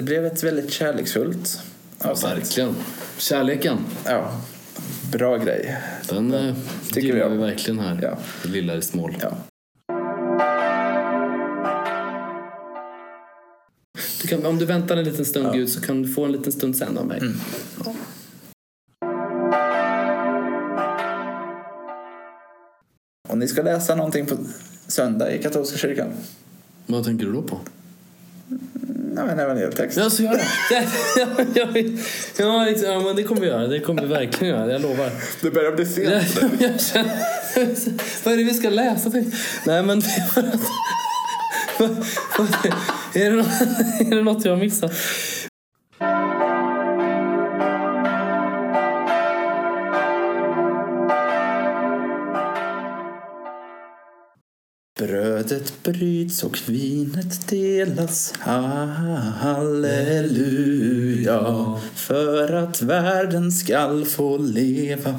Det blev ett väldigt kärleksfullt Ja, avsnitt. verkligen. Kärleken, Ja, bra grej. den eh, Tycker jag. vi verkligen här. Ja. Det lilla i smål. Ja. Du kan, om du väntar en liten stund Gud så kan du få en liten stund sen av mig. Mm. Och ni ska läsa någonting på söndag i katolska kyrkan. Vad tänker du då på? Nej, men evangelietext. Ja, så gör det. ja, ja, liksom, ja, men det kommer vi göra. Det kommer vi verkligen göra. Jag lovar. Det börjar bli Jag, sent. jag känner, vad är det vi ska läsa? jag. Nej, men det är det, något, är det något jag missat? Brödet bryts och vinet delas, halleluja. För att världen skall få leva,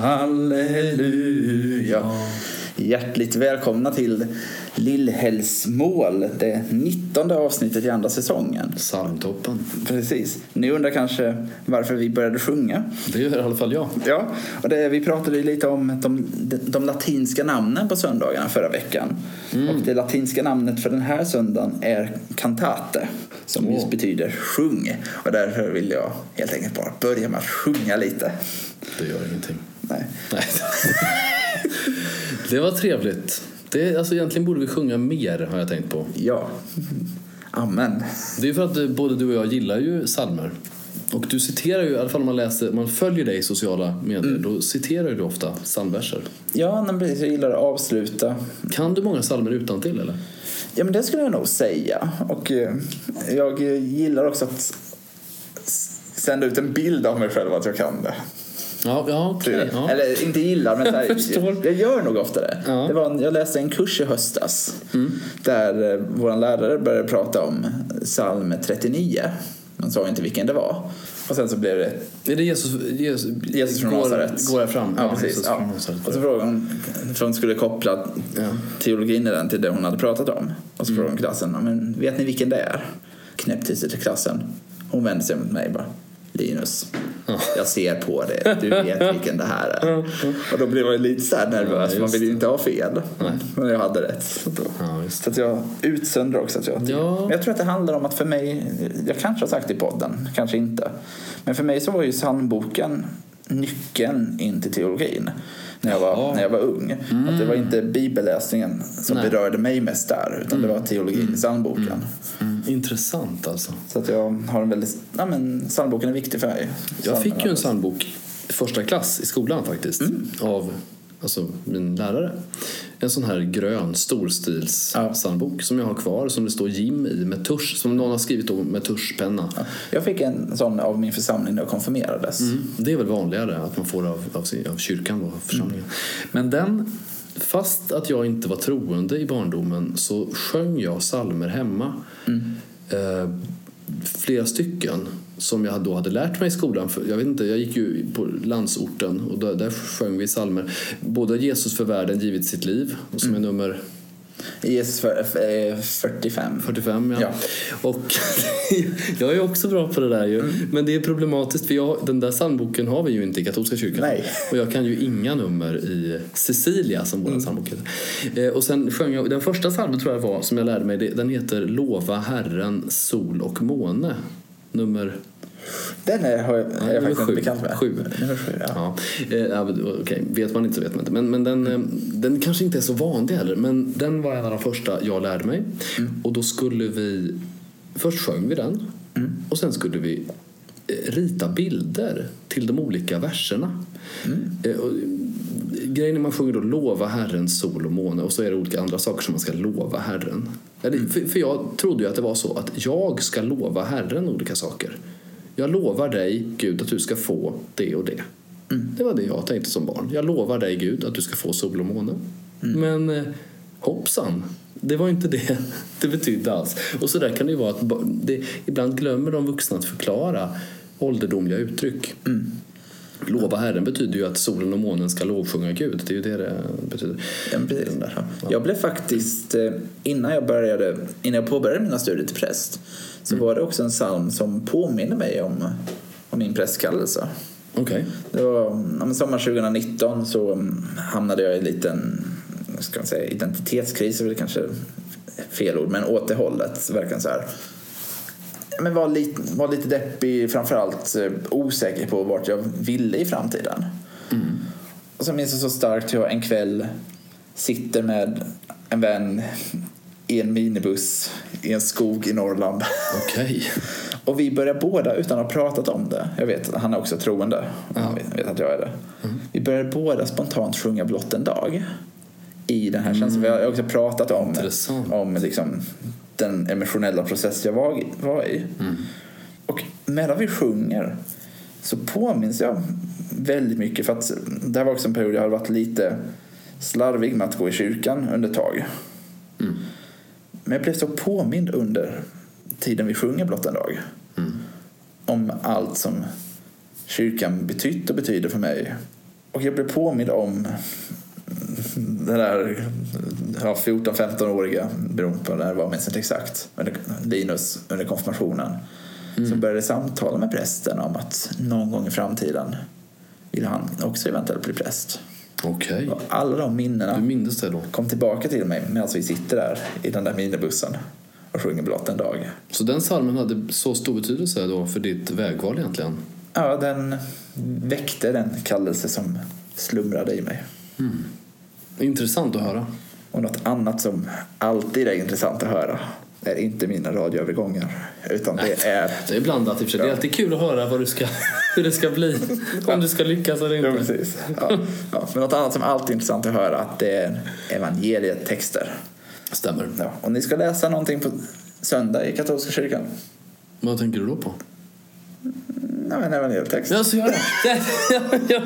halleluja. Hjärtligt välkomna till Lillhällsmål, det nittonde avsnittet i andra säsongen. Psalmtoppen. Precis. Ni undrar kanske varför vi började sjunga. Det gör i alla fall jag. Ja, och det, vi pratade ju lite om de, de, de latinska namnen på söndagarna förra veckan. Och det latinska namnet för den här söndagen är cantate, som Åh. just betyder sjung. Och därför vill jag helt enkelt bara börja med att sjunga lite. Det gör ingenting. Nej. Nej. Det var trevligt. Det, alltså, egentligen borde vi sjunga mer, har jag tänkt på. Ja. Amen. Det är för att eh, både du och jag gillar ju psalmer. Och du citerar ju, i alla fall om man läser, man följer dig i sociala medier, då citerar du ofta psalmverser. Ja, men precis, jag gillar att avsluta. Kan du många psalmer utan till eller? Ja, men det skulle jag nog säga. Och eh, jag gillar också att sända ut en bild av mig själv att jag kan det. Ja, ja okej. ja. Eller inte gillar, men här, Jag gör nog ofta det. Ja. Mm. det var en, jag läste en kurs i höstas där eh, vår lärare började prata om psalm 39. Man sa inte vilken det var. Och sen så blev det Är det Jesus, Jesus, Jesus från Nasaret. Går jag fram? Ja, precis. Ja. från Nasaret. Och så frågade hon, för hon skulle koppla Ja. teologin i den till det hon hade pratat om. Och så Mm. frågade hon klassen, "Ja, men vet ni vilken det är? Knäpp till klassen. Hon vände sig mot mig och bara, Linus, jag ser på det, du vet vilken det här är. Och då blev jag lite så nervös, Ja, man vill ju inte ha fel. Nej. Men jag hade rätt. Så, Ja, att jag utsöndrar också att jag Ja. Men jag tror att det handlar om att för mig, jag kanske har sagt det i podden, kanske inte. Men för mig så var ju psalmboken nyckeln in till teologin när jag var, Jaha. när jag var ung. Att det var inte bibelläsningen som Nej. berörde mig mest där, utan det var teologin i psalmboken. Mm. Intressant alltså. Så att jag har en väldigt, ja men psalmboken är viktig för mig. Jag fick ju en psalmbok i första klass i skolan faktiskt. Mm. Av alltså, min lärare. En sån här grön storstils Ja. psalmbok som jag har kvar. Som det står Jim i med tusch. Som någon har skrivit då med tuschpenna. Jag fick en sån av min församling när jag konfirmerades. Mm. Det är väl vanligare att man får av, av, av kyrkan då, församlingen. Men den, fast att jag inte var troende i barndomen så sjöng jag psalmer hemma. Eh, flera stycken som jag då hade lärt mig i skolan. För jag, vet inte, jag gick ju på landsorten och där, där sjöng vi psalmer. Både Jesus för världen givit sitt liv, och som är nummer Eh, 45. 45 ja. Ja. Och jag är också bra på det där ju. Mm. Men det är problematiskt för jag, den där psalmboken har vi ju inte i katolska kyrkan. Nej. Och jag kan ju inga nummer i Cecilia som Mm. vår psalmbok heter. Eh, och sen sjöng jag, den första psalmen tror jag var som jag lärde mig, den heter Lova Herren, sol och måne. Nummer Den är, har jag, är jag faktiskt sju. inte bekant med. Sju. Nummer sju, ja. Ja. Eh, okej, vet man inte så vet man inte. Men, men den, eh, den kanske inte är så vanlig heller. Men den var en av de första jag lärde mig. Och då skulle vi... Först sjöng vi den. Och sen skulle vi eh, rita bilder till de olika verserna. Eh, och, grejen är man sjunger då lova Herren sol och måne och så är det olika andra saker som man ska lova Herren. Eller, för, för jag trodde ju att det var så att jag ska lova Herren olika saker. Jag lovar dig, Gud, att du ska få det och det. Det var det jag tänkte som barn. Jag lovar dig, Gud, att du ska få sol och måne. Men eh, hoppsan, det var inte det det betydde alls. Och så där kan det ju vara att det, ibland glömmer de vuxna att förklara ålderdomliga uttryck. Lova Herren betyder ju att solen och månen ska lovsjunga Gud. Det är ju det det betyder. Ja, precis. Jag blev faktiskt, eh, innan jag, började, innan jag påbörjade mina studier till präst, så var det också en psalm som påminner mig om, om min prästkallelse. Okej. Det var ja, men sommar 2019 så mm, hamnade jag i en liten ska man säga, identitetskris, är väl kanske fel ord, men åt det hållet. Verkligen så här. Ja, Men var lite, var lite deppig, framförallt eh, osäker på vart jag ville i framtiden. Och så minns jag så starkt hur jag en kväll sitter med en vän i en minibuss i en skog i Norrland. Okej. Och vi börjar båda, utan att ha pratat om det, jag vet att han är också troende, han vet, vet att jag är det. Vi börjar båda spontant sjunga Blott en dag. I den här känslan. Vi har också pratat om, Intressant. om liksom, den emotionella process jag var, var i. Och medan vi sjunger så påminns jag väldigt mycket, för att det här var också en period jag hade varit lite slarvig med att gå i kyrkan under ett tag. Men jag blev så påmind under tiden vi sjunger blott en dag. Om allt som kyrkan betytt och betyder för mig. Och jag blev påmind om den där ja, 14-15-åriga, beroende på när det var, minns inte exakt, Linus under konfirmationen. Som började samtala med prästen om att någon gång i framtiden vill han också eventuellt bli präst. Okej. Och alla de minnena Du minns det då? kom tillbaka till mig medan vi sitter där i den där minibussen och sjunger blott en dag. Så den salmen hade så stor betydelse då för ditt vägval egentligen? Ja, den väckte den kallelse som slumrade i mig. Intressant att höra. Och något annat som alltid är intressant att höra är inte mina radioövergångar. Utan det är... Det är blandat i och för sig. Det är alltid kul att höra vad du ska, hur det ska bli. Om du ska lyckas eller Ja, inte. precis. Ja, ja. Men något annat som alltid är intressant att höra att det är evangelietexter. Stämmer. Ja. Och ni ska läsa någonting på söndag i katolska kyrkan. Vad tänker du då på? Ja, en evangelietext. Ja, så gör det. Ja, ja,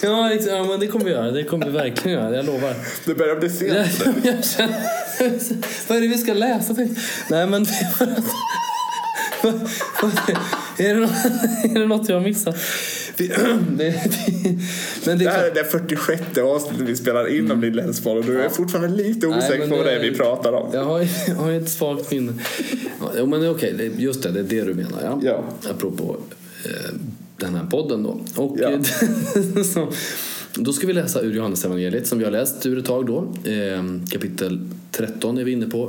ja, liksom, ja, men det kommer vi göra. Det kommer vi verkligen göra. Jag lovar. Det börjar bli Jag, sent. jag vad är det vi ska läsa? till? Nej, men är det, något, är det något jag har missat? Det, det, men det Det är här är det 46 avsnittet vi spelar in om din läsboll och du är fortfarande lite Nej, osäker men på vad det är vi pratar om. jag har, jag har ett svagt minne. Jo, men okej, det- just det, det är det du menar. Ja. Ja. Apropå den här podden då. Och, Ja. eh, så, då ska vi läsa ur Johannes evangeliet som vi har läst ur ett tag då. Eh, kapitel 13 är vi inne på.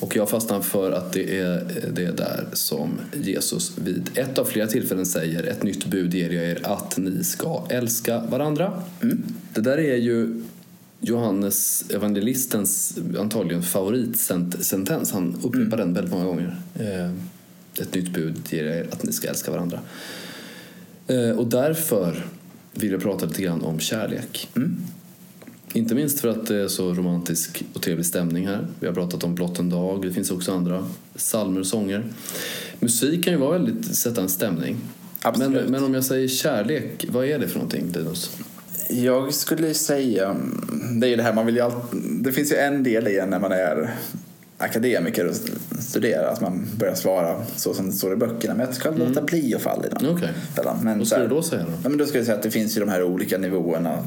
Och jag fastnar för att det är det där som Jesus vid ett av flera tillfällen säger ett nytt bud ger jag er att ni ska älska varandra. Det där är ju Johannes evangelistens antagligen favoritsentens. Han upprepar den väldigt många gånger. Eh, Ett nytt bud ger er att ni ska älska varandra. Eh, Och därför vill jag prata lite grann om kärlek. Inte minst för att det är så romantisk och trevlig stämning här. Vi har pratat om Blott en dag, det finns också andra psalmer och sånger. Musik kan ju vara väldigt, sätta en stämning. Men, men om jag säger kärlek, vad är det för någonting Linus? Jag skulle säga, det är ju det här man vill ju alltid, det finns ju en del i en när man är akademiker och studerar att man börjar svara så som det står i böckerna men jag ska låta bli att falla i den fällan. Men Vad skulle du då säga då? Ja, men då ska jag säga att det finns ju de här olika nivåerna.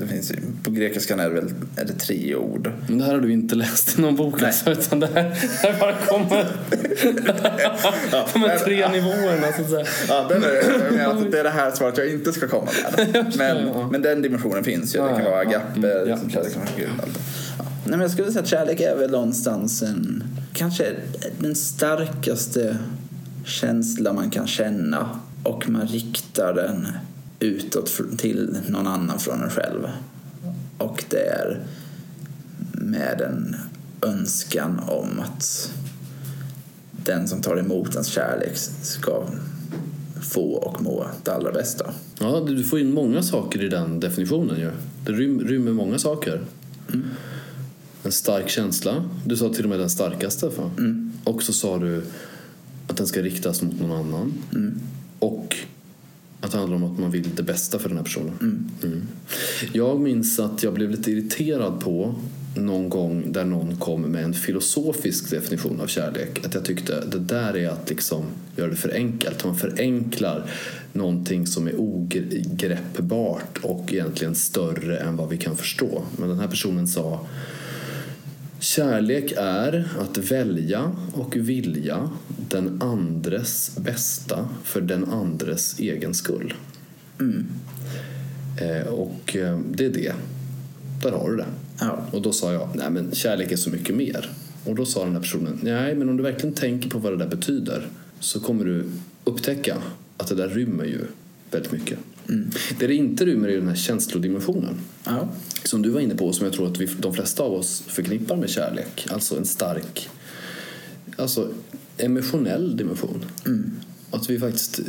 Det finns ju, på grekiskan är det väl är det tre ord. Men det här har du inte läst i någon bok alltså, utan det här, det här bara kommer... de här tre nivåerna så att säga. Ja, den är, jag menar att det är det här svaret jag inte ska komma med. Men, men den dimensionen finns ju. Det Ja, kan ja, vara ja. agape, Mm, ja. det. Ja. Nej, men jag skulle säga att kärlek är väl någonstans en, kanske den starkaste känsla man kan känna och man riktar den utåt till någon annan från en själv. Och det är med en önskan om att den som tar emot ens kärlek ska få och må det allra bästa. Ja, du får in många saker i den definitionen ju. Det rym, rymmer många saker. En stark känsla. Du sa till och med den starkaste. För. Och så sa du att den ska riktas mot någon annan. Och Att det handlar om att man vill det bästa för den här personen. Mm. Jag minns att jag blev lite irriterad på någon gång där någon kom med en filosofisk definition av kärlek. Att jag tyckte det där är att liksom göra det för enkelt. Man förenklar någonting som är ogreppbart och egentligen större än vad vi kan förstå. Men den här personen sa Kärlek är att välja och vilja den andres bästa för den andres egen skull. Eh, och eh, det är det. Där har du det. Ja. Och då sa jag, nej men kärlek är så mycket mer. Och då sa den här personen, nej men om du verkligen tänker på vad det där betyder så kommer du upptäcka att det där rymmer ju väldigt mycket. Det det inte rymmer är den här känslodimensionen. Ja. Som du var inne på, som jag tror att vi, de flesta av oss förknippar med kärlek. Alltså en stark, alltså emotionell dimension. Att vi faktiskt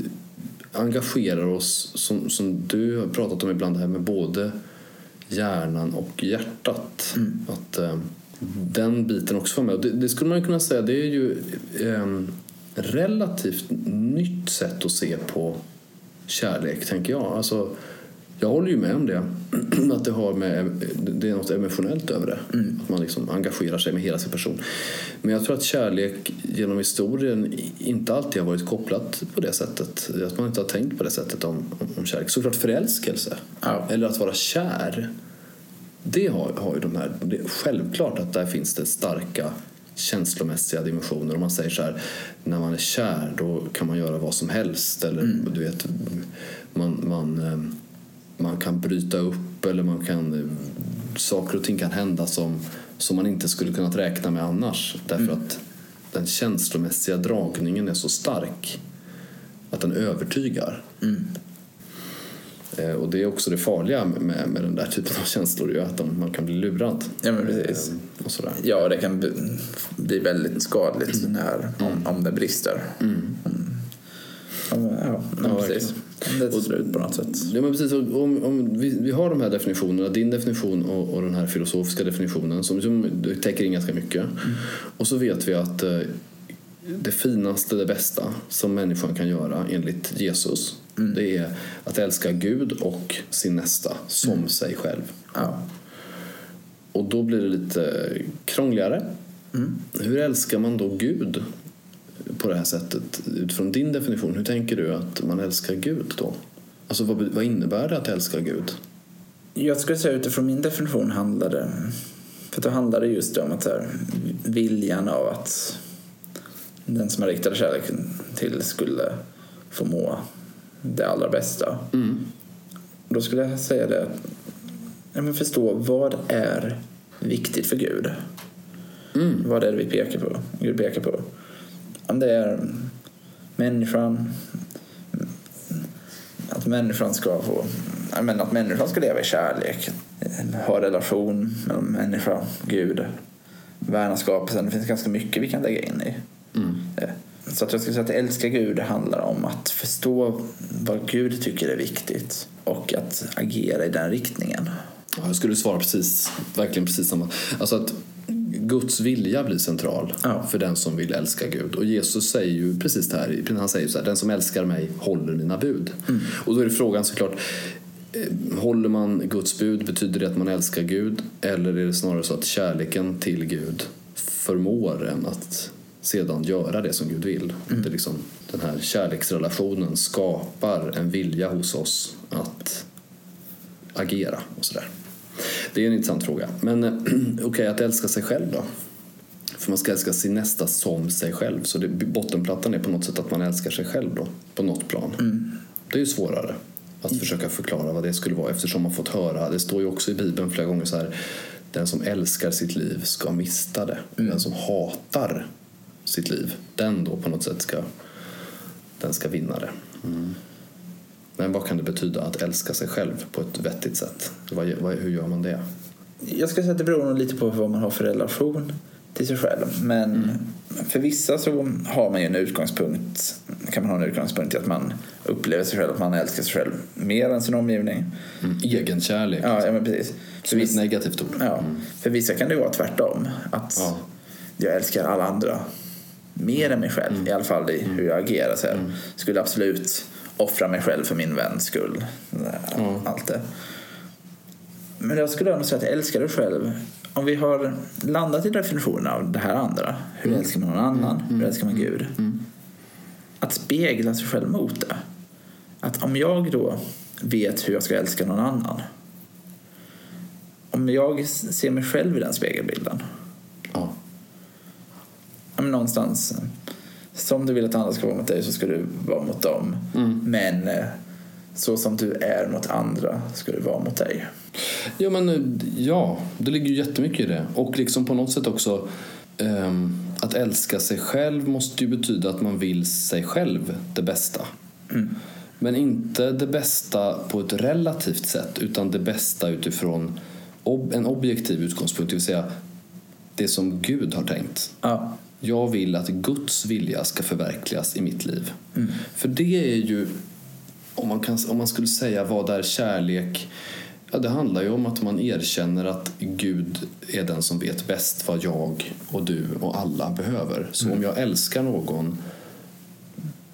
engagerar oss, som, som du har pratat om ibland, det här med både hjärnan och hjärtat. Att eh, den biten också var med. Och Det, det skulle man kunna säga, det är ju eh, relativt nytt sätt att se på kärlek, tänker jag. Alltså, jag håller ju med om det. Att det, har med, det är något emotionellt över det. Att man liksom engagerar sig med hela sin person. Men jag tror att kärlek genom historien inte alltid har varit kopplat på det sättet. Att man inte har tänkt på det sättet om, om, om kärlek. Såklart förälskelse. Ja. Eller att vara kär. Det har, har ju de här... Det är självklart att där finns det starka känslomässiga dimensioner. Om man säger så här, när man är kär då kan man göra vad som helst. Eller du vet, man, man, eh, man kan bryta upp eller man kan, eh, saker och ting kan hända som, som man inte skulle kunnat räkna med annars. Därför att den känslomässiga dragningen är så stark att den övertygar. Eh, Och det är också det farliga med, med den där typen av känslor, ju, att de, man kan bli lurad. Ja, men precis. Eh, Och sådär. Ja, det kan bli, väldigt skadligt när, om, om det brister. Mm. Ja, men- ja, Ja, precis. Det tar slut på något sätt. Ja, men precis. Om, om vi, vi har de här definitionerna, din definition och, och den här filosofiska definitionen som, som täcker in ganska mycket. Och så vet vi att eh, det finaste, det bästa som människan kan göra enligt Jesus det är att älska Gud och sin nästa som sig själv. Ja. Och då blir det lite krångligare. Hur älskar man då Gud på det här sättet? Utifrån din definition, hur tänker du att man älskar Gud då? Alltså vad, vad innebär det att älska Gud? Jag skulle säga utifrån min definition handlar det för då handlar det just om att här, viljan av att den som man riktade kärleken till skulle få må det allra bästa. Då skulle jag säga det att ja, men förstå vad är viktigt för Gud? Vad är det vi pekar på? Gud pekar på? Om det är människan, att människan ska få, men att människan ska leva i kärlek, ha relation mellan människa och Gud, värna skapelsen. Det finns ganska mycket vi kan lägga in i. Eh, Så att jag skulle säga att älska Gud handlar om att förstå vad Gud tycker är viktigt och att agera i den riktningen. Ja, Jag skulle svara precis, verkligen precis samma. Alltså att Guds vilja blir central Ja. för den som vill älska Gud. Och Jesus säger ju precis det här. Han säger så här, den som älskar mig håller mina bud. Och då är det frågan såklart, eh, håller man Guds bud, betyder det att man älskar Gud? Eller är det snarare så att kärleken till Gud förmår en att sedan göra det som Gud vill? Det är liksom, den här kärleksrelationen skapar en vilja hos oss att agera och sådär. Det är en intressant fråga. Men eh, okej, att älska sig själv då? För man ska älska sin nästa som sig själv. Så det, bottenplattan är på något sätt att man älskar sig själv då, på något plan. Det är ju svårare att försöka förklara vad det skulle vara eftersom man fått höra, det står ju också i Bibeln flera gånger så här, den som älskar sitt liv ska mista det. Den som hatar sitt liv, den då på något sätt ska, den ska vinna det. Men vad kan det betyda att älska sig själv på ett vettigt sätt? Vad, vad, hur gör man det? Jag skulle säga att det beror lite på vad man har för relation till sig själv. Men för vissa så har man ju en utgångspunkt, kan man ha en utgångspunkt i att man upplever sig själv, att man älskar sig själv mer än sin omgivning. Egenkärlek, Ja, ja men precis. Som ett negativt ord. ja, för vissa kan det vara tvärtom. Att Ja. jag älskar alla andra mer än mig själv. I alla fall i hur jag agerar. Så här. Skulle absolut offra mig själv för min väns skull. Allt det. Men jag skulle ändå säga att jag älskar dig själv. Om vi har landat i definitionen av det här andra. Hur Mm. älskar man någon annan? Hur älskar man Gud? Att spegla sig själv mot det. Att om jag då vet hur jag ska älska någon annan. Om jag ser mig själv i den spegelbilden. Men någonstans som du vill att andra ska vara mot dig så ska du vara mot dem. Men eh, så som du är mot andra ska du vara mot dig. Ja, men eh, ja, det ligger ju jättemycket i det. Och liksom på något sätt också ehm, att älska sig själv måste ju betyda att man vill sig själv det bästa. Men inte det bästa på ett relativt sätt utan det bästa utifrån ob- en objektiv utgångspunkt, det vill säga det som Gud har tänkt. Ja. Jag vill att Guds vilja ska förverkligas i mitt liv. För det är ju, om man, kan, om man skulle säga vad är kärlek? Ja, det handlar ju om att man erkänner att Gud är den som vet bäst vad jag och du och alla behöver. Så om jag älskar någon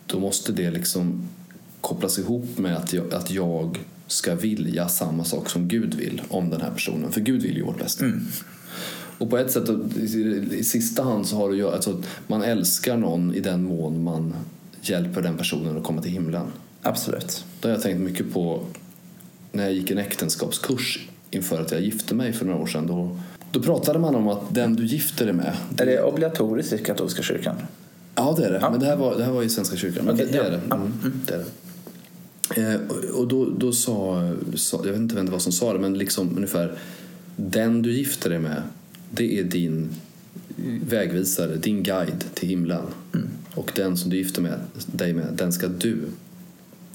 då måste det liksom kopplas ihop med att jag, att jag ska vilja samma sak som Gud vill om den här personen. För Gud vill ju vårt bästa. Och på ett sätt, i, sista hand, så har det göra alltså, att man älskar någon i den mån man hjälper den personen att komma till himlen. Absolut. Det har jag tänkt mycket på när jag gick en äktenskapskurs inför att jag gifte mig för några år sedan. Då, då pratade man om att den du gifter dig med... Är det obligatoriskt i katolska kyrkan? Ja, det är det. Ja. Men det här var, det här var i Svenska kyrkan. Okej, det, det är ja. det. Ja. Mm, det, är det. Eh, och- och då, då sa, sa, jag vet inte vem det var som sa det, men liksom ungefär den du gifter dig med, det är din vägvisare, din guide till himlen. Och den som du gifter med, dig med, den ska du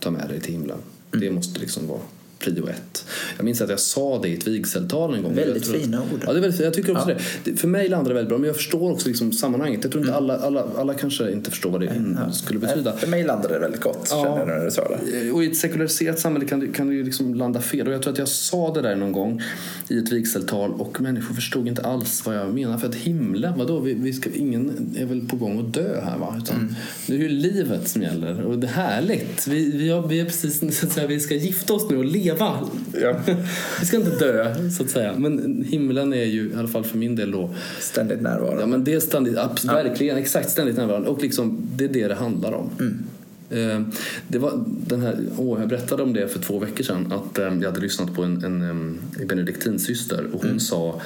ta med dig till himlen. Det måste liksom vara prio ett. Jag minns att jag sa det i ett vigseltal en gång. Väldigt tror fina ord. Ja, det är väldigt, jag tycker också Ja. det. För mig landar det väldigt bra, men jag förstår också liksom sammanhanget. Jag tror inte alla, alla, alla kanske inte förstår vad det in- skulle betyda. För mig landade det väldigt gott, Ja. känner jag när du sa det. Och i ett sekulariserat samhälle kan det, kan det ju liksom landa fel. Och jag tror att jag sa det där någon gång i ett vigseltal och människor förstod inte alls vad jag menar. För att himlen, vadå? Vi, vi ska, ingen är väl på gång att dö här va? Utan det är ju livet som gäller. Och det är härligt. Vi, vi, har, vi är precis så att säga, vi ska gifta oss nu och leva. Ja. vi ska inte dö så att säga. Men himlen är ju, i alla fall för min del då, Ständigt närvarande. Ja, men det är ständigt, abs- verkligen, exakt ständigt närvarande. Och liksom, det är det det handlar om. Eh, Det var den här, åh, jag berättade om det för två veckor sedan. Att eh, jag hade lyssnat på en, en, em, benediktinsyster och hon sa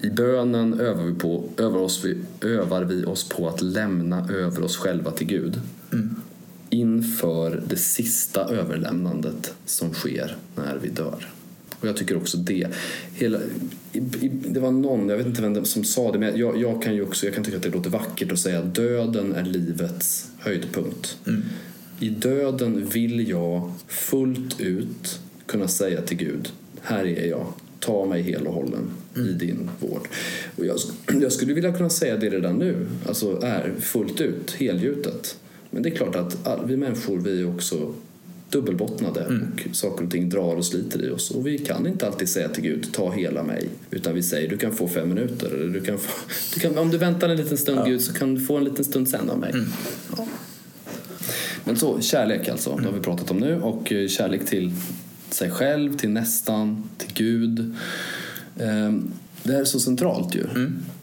i bönen övar vi, på, övar, oss, vi, övar vi oss på att lämna över oss själva till Gud inför det sista överlämnandet som sker när vi dör. Och jag tycker också det. Hela, det var någon, jag vet inte vem som sa det, men jag, jag kan ju också jag kan tycka att det låter vackert att säga att döden är livets höjdpunkt. I döden vill jag fullt ut kunna säga till Gud, här är jag, ta mig hel och hållen i din vård. Och jag, jag skulle vilja kunna säga det redan nu, alltså är fullt ut, helgjutet. Men det är klart att all, vi människor vi är också dubbelbottnade och saker och ting drar och sliter i oss. Och vi kan inte alltid säga till Gud, ta hela mig. Utan vi säger, du kan få fem minuter. Eller du kan få, du kan, om du väntar en liten stund Gud så kan du få en liten stund sen av mig. Ja. Men så, kärlek alltså, det har vi pratat om nu. Och eh, kärlek till sig själv, till nästan, till Gud. Ehm, Det här är så centralt ju.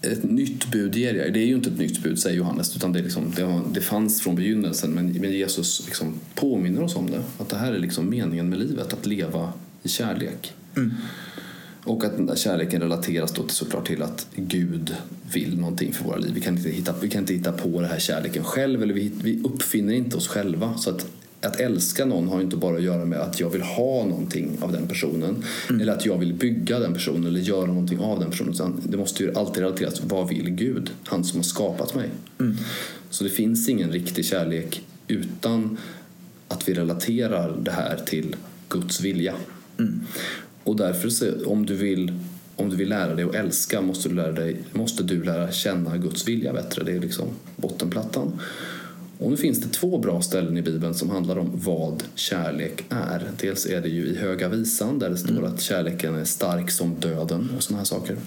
Ett nytt bud ger jag. Det är ju inte ett nytt bud, säger Johannes, utan det, är liksom, det, det fanns från begynnelsen. Men, men Jesus liksom påminner oss om det. Att det här är liksom meningen med livet, att leva i kärlek. Och att den där kärleken relateras då till, såklart till att Gud vill någonting för våra liv. Vi kan inte hitta, vi kan inte hitta på den här kärleken själv, eller vi, vi uppfinner inte oss själva. Så att, att älska någon har inte bara att göra med att jag vill ha någonting av den personen, eller att jag vill bygga den personen eller göra någonting av den personen. Utan det måste ju alltid relateras till vad vill Gud, han som har skapat mig. Så det finns ingen riktig kärlek utan att vi relaterar det här till Guds vilja. Och därför, så, om du vill om du vill lära dig att älska måste du lära, dig, måste du lära känna Guds vilja bättre. Det är liksom bottenplattan. Och nu finns det två bra ställen i Bibeln som handlar om vad kärlek är. Dels är det ju i Höga visan där det står att kärleken är stark som döden och såna här saker.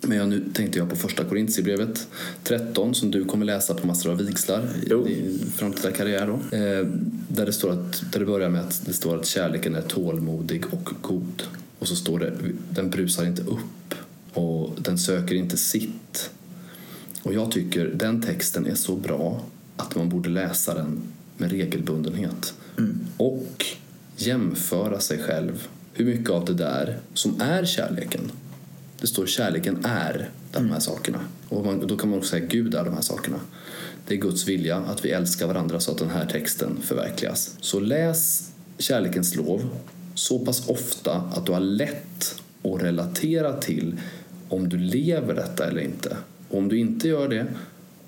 Men jag, nu tänkte jag på första Korintierbrevet 13 som du kommer läsa på massor av vigslar i, i framtida karriär. Då. Eh, där, det står att, där det börjar med att det står att kärleken är tålmodig och god. Och så står det den brusar inte upp och den söker inte sitt. Och jag tycker den texten är så bra att man borde läsa den med regelbundenhet. Mm. Och jämföra sig själv. Hur mycket av det där som är kärleken. Det står kärleken är de här sakerna. Och man, då kan man också säga Gud är de här sakerna. Det är Guds vilja att vi älskar varandra så att den här texten förverkligas. Så läs kärlekens lov så pass ofta att du har lätt att relatera till om du lever detta eller inte. Och om du inte gör det,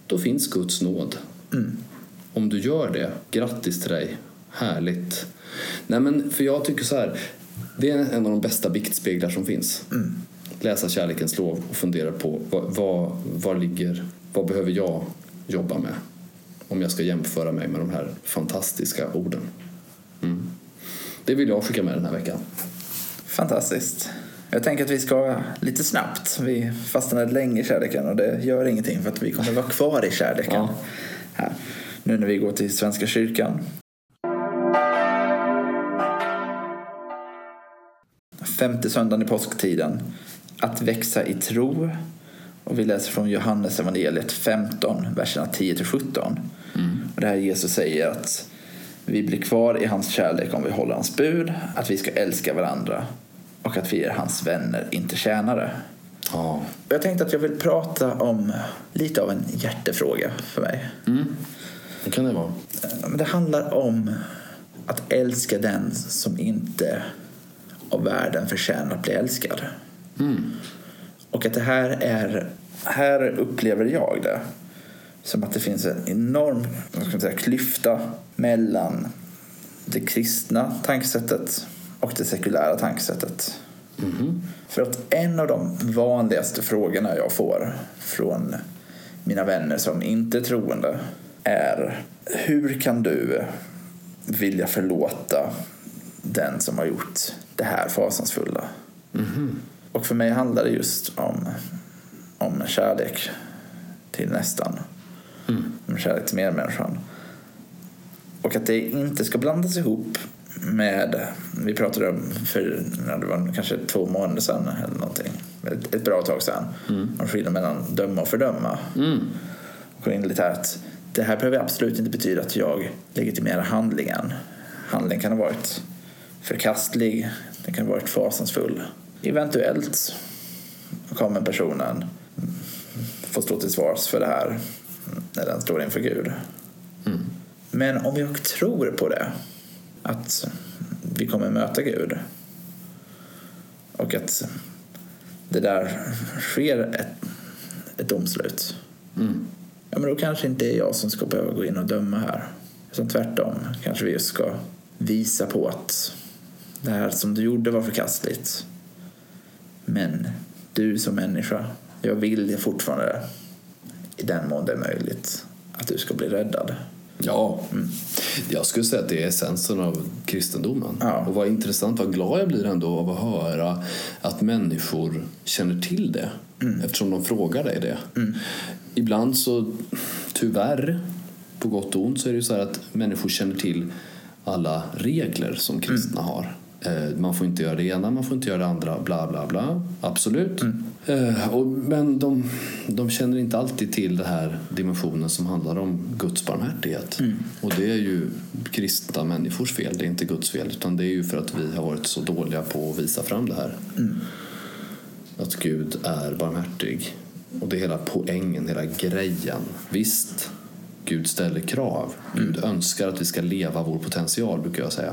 då finns Guds nåd. Om du gör det, grattis till dig. Härligt. Nej men, för jag tycker så här. Det är en av de bästa biktspeglar som finns. Läsa kärlekens lov och fundera på vad, vad, vad ligger, vad behöver jag jobba med? Om jag ska jämföra mig med de här fantastiska orden. Mm. Det vill jag skicka med den här veckan. Fantastiskt. Jag tänker att vi ska lite snabbt. Vi fastnade länge i kärleken och det gör ingenting för att vi kommer vara kvar i kärleken. Ja. Här. Nu när vi går till Svenska kyrkan. Femte söndagen i påsktiden. Att växa i tro. Och vi läser från Johannes evangeliet 15, verserna 10-17. Och det här Jesus säger att vi blir kvar i hans kärlek om vi håller hans bud, att vi ska älska varandra och att vi är hans vänner, inte tjänare. Ja. Jag tänkte att jag vill prata om lite av en hjärtefråga för mig. Det kan det vara. Men Det handlar om att älska den som inte av världen förtjänar att bli älskad. Och att det här är, här upplever jag det som att det finns en enorm vad ska säga, klyfta mellan det kristna tankesättet och det sekulära tankesättet. För att en av de vanligaste frågorna jag får från mina vänner som inte är troende är hur kan du vilja förlåta den som har gjort det här fasansfulla? Och för mig handlar det just om, om kärlek till nästan. Om kärlek till medmänniskan. Och att det inte ska blandas ihop med, vi pratade om för det var kanske två månader sedan eller någonting, ett, ett bra tag sedan, om skillnaden mellan döma och fördöma. Och gå in lite här att det här behöver absolut inte betyda att jag legitimerar handlingen. Handlingen kan ha varit förkastlig, den kan ha varit fasansfull. Eventuellt kommer personen få stå till svars för det här när den står inför Gud. Men om jag tror på det, att vi kommer möta Gud och att det där sker ett, ett domslut. Ja, men då kanske inte är jag som ska behöva gå in och döma här. Utan tvärtom kanske vi just ska visa på att det här som du gjorde var förkastligt. Men du som människa, jag vill fortfarande i den mån det är möjligt att du ska bli räddad. Ja, jag skulle säga att det är essensen av kristendomen. Ja. Och vad intressant, vad glad jag blir ändå av att höra att människor känner till det. Eftersom de frågar dig det. Ibland så, tyvärr, på gott och ont, så är det ju så här att människor känner till alla regler som kristna har. Eh, Man får inte göra det ena, man får inte göra det andra, bla bla bla. Absolut. Eh, och, men de, de känner inte alltid till den här dimensionen som handlar om Guds barmhärtighet. Och det är ju kristna människors fel, det är inte Guds fel. Utan det är ju för att vi har varit så dåliga på att visa fram det här. Att Gud är barmhärtig. Och det är hela poängen, hela grejen. Visst, Gud ställer krav. Gud önskar att vi ska leva vår potential, brukar jag säga.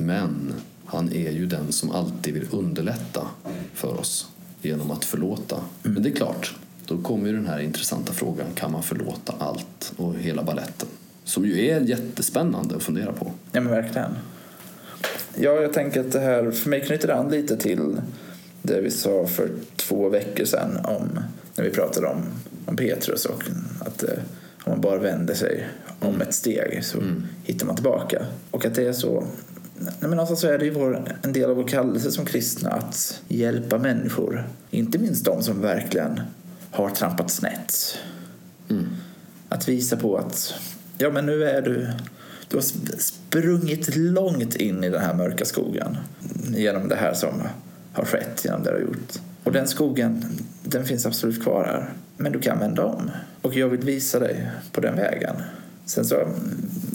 Men han är ju den som alltid vill underlätta för oss genom att förlåta. Men det är klart, då kommer ju den här intressanta frågan. Kan man förlåta allt och hela balletten? Som ju är jättespännande att fundera på. Ja men verkligen. Ja, jag tänker att det här, för mig knyter an lite till det vi sa för två veckor sedan om, när vi pratade om, om Petrus och att eh, om man bara vänder sig om ett steg så hittar man tillbaka. Och att det är så Nej, men någonstans så är det ju vår, en del av vår kallelse som kristna att hjälpa människor. Inte minst de som verkligen har trampat snett. Mm. Att visa på att ja, men nu är du du har sprungit långt in i den här mörka skogen genom det här som har skett, genom det du har gjort. Och den skogen, den finns absolut kvar här. Men du kan vända om. Och jag vill visa dig på den vägen. Sen så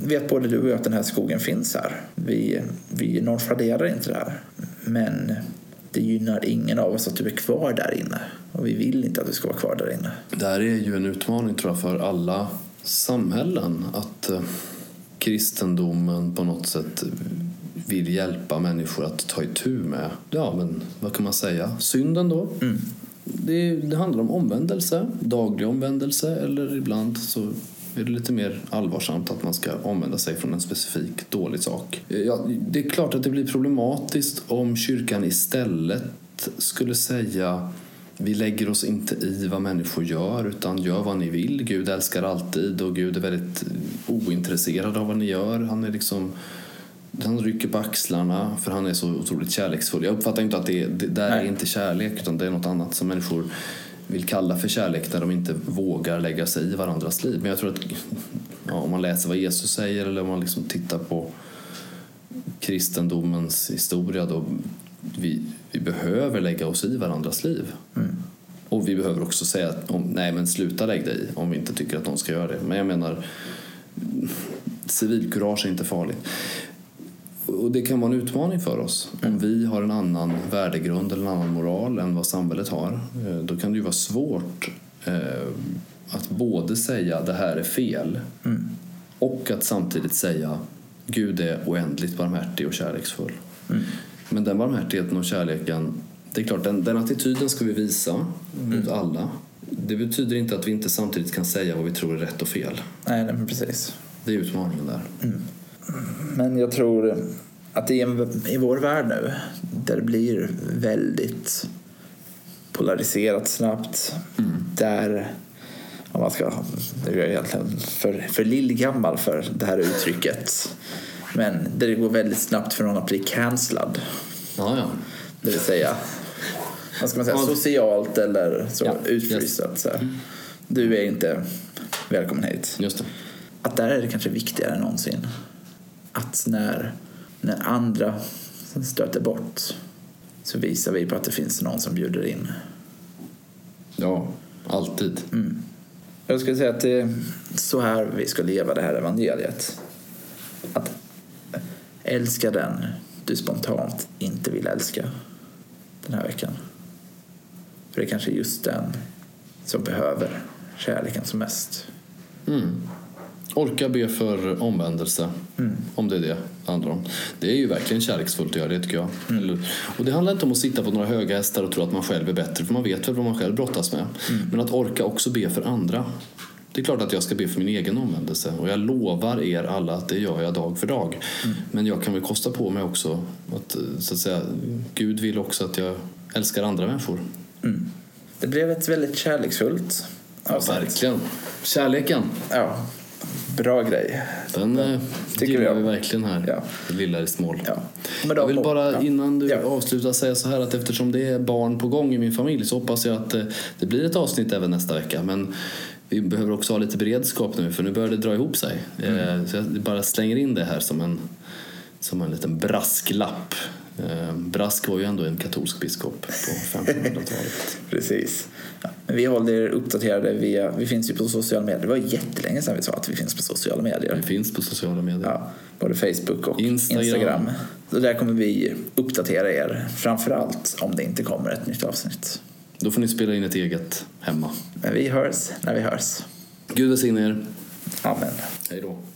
vet både du och jag att den här skogen finns här. Vi, vi nonchalerar inte det här. Men det gynnar ingen av oss att du är kvar där inne. Och vi vill inte att du ska vara kvar där inne. Det här är ju en utmaning tror jag för alla samhällen. Att eh, kristendomen på något sätt vill hjälpa människor att ta itu med, ja men vad kan man säga, synden då. Mm. Det, det handlar om omvändelse, daglig omvändelse eller ibland så är det lite mer allvarsamt att man ska omvända sig från en specifik dålig sak. Ja, det är klart att det blir problematiskt om kyrkan istället skulle säga vi lägger oss inte i vad människor gör utan gör vad ni vill. Gud älskar alltid och Gud är väldigt ointresserad av vad ni gör. Han är liksom han rycker på axlarna för han är så otroligt kärleksfull. Jag uppfattar inte att det, det där Nej. är inte kärlek utan det är något annat som människor vill kalla för kärlek när de inte vågar lägga sig i varandras liv. Men jag tror att ja, om man läser vad Jesus säger eller om man liksom tittar på kristendomens historia då vi, vi behöver lägga oss i varandras liv. Mm. Och vi behöver också säga att om, nej men sluta lägga dig om vi inte tycker att de ska göra det. Men jag menar civilkurage är inte farligt. Och det kan vara en utmaning för oss. Om vi har en annan värdegrund eller en annan moral än vad samhället har. eh, Då kan det ju vara svårt eh, att både säga det här är fel Mm. och att samtidigt säga Gud är oändligt barmhärtig och kärleksfull. Mm. Men den barmhärtigheten och kärleken, det är klart, den, den attityden ska vi visa mot alla. Det betyder inte att vi inte samtidigt kan säga vad vi tror är rätt och fel. Nej, men precis. Det är utmaningen där. Men jag tror att i, en, i vår värld nu, där det blir väldigt polariserat snabbt, där om man ska, det är jag egentligen för, för lillgammal för det här uttrycket, men där det går väldigt snabbt för någon att bli cancellad. Ja, ja. Det vill säga, vad ska man säga, socialt eller så Ja, utfrystat. Så här. Du är inte välkommen hit. Just det. Att där är det kanske viktigare än någonsin. Att när, när andra stöter bort så visar vi på att det finns någon som bjuder in. Ja, alltid. Jag skulle säga att det är så här vi ska leva det här evangeliet. Att älska den du spontant inte vill älska den här veckan. För det är kanske just den som behöver kärleken som mest. Mm. Orka be för omvändelse, om det är det det handlar om. Det är ju verkligen kärleksfullt att göra det tycker jag. Eller- Och det handlar inte om att sitta på några höga hästar och tro att man själv är bättre, för man vet väl vad man själv brottas med. Men att orka också be för andra. Det är klart att jag ska be för min egen omvändelse och jag lovar er alla att det gör jag dag för dag. Men jag kan väl kosta på mig också att, så att säga, Gud vill också att jag älskar andra människor. Mm. Det blev ett väldigt kärleksfullt avsnitt. Verkligen. Kärleken, Ja, bra grej. den eh, Tycker jag. vi verkligen här. Ja. Det lilla i smål. Ja. Med Jag de vill bara ja. innan du Ja. avslutar säga så här att eftersom det är barn på gång i min familj så hoppas jag att eh, det blir ett avsnitt även nästa vecka. Men vi behöver också ha lite beredskap nu för nu börjar det dra ihop sig. Eh, Så jag bara slänger in det här som en, som en liten brasklapp. Brask var ju ändå en katolsk biskop på 1500-talet. Precis. Men vi håller er uppdaterade via, vi finns ju på sociala medier. Det var jättelänge sedan vi sa att vi finns på sociala medier. finns på sociala medier. Ja, både Facebook och Instagram. Instagram. Så där kommer vi uppdatera er, framförallt om det inte kommer ett nytt avsnitt. Då får ni spela in ett eget hemma. Men vi hörs när vi hörs. Gud välsigne er. Amen. Hej då.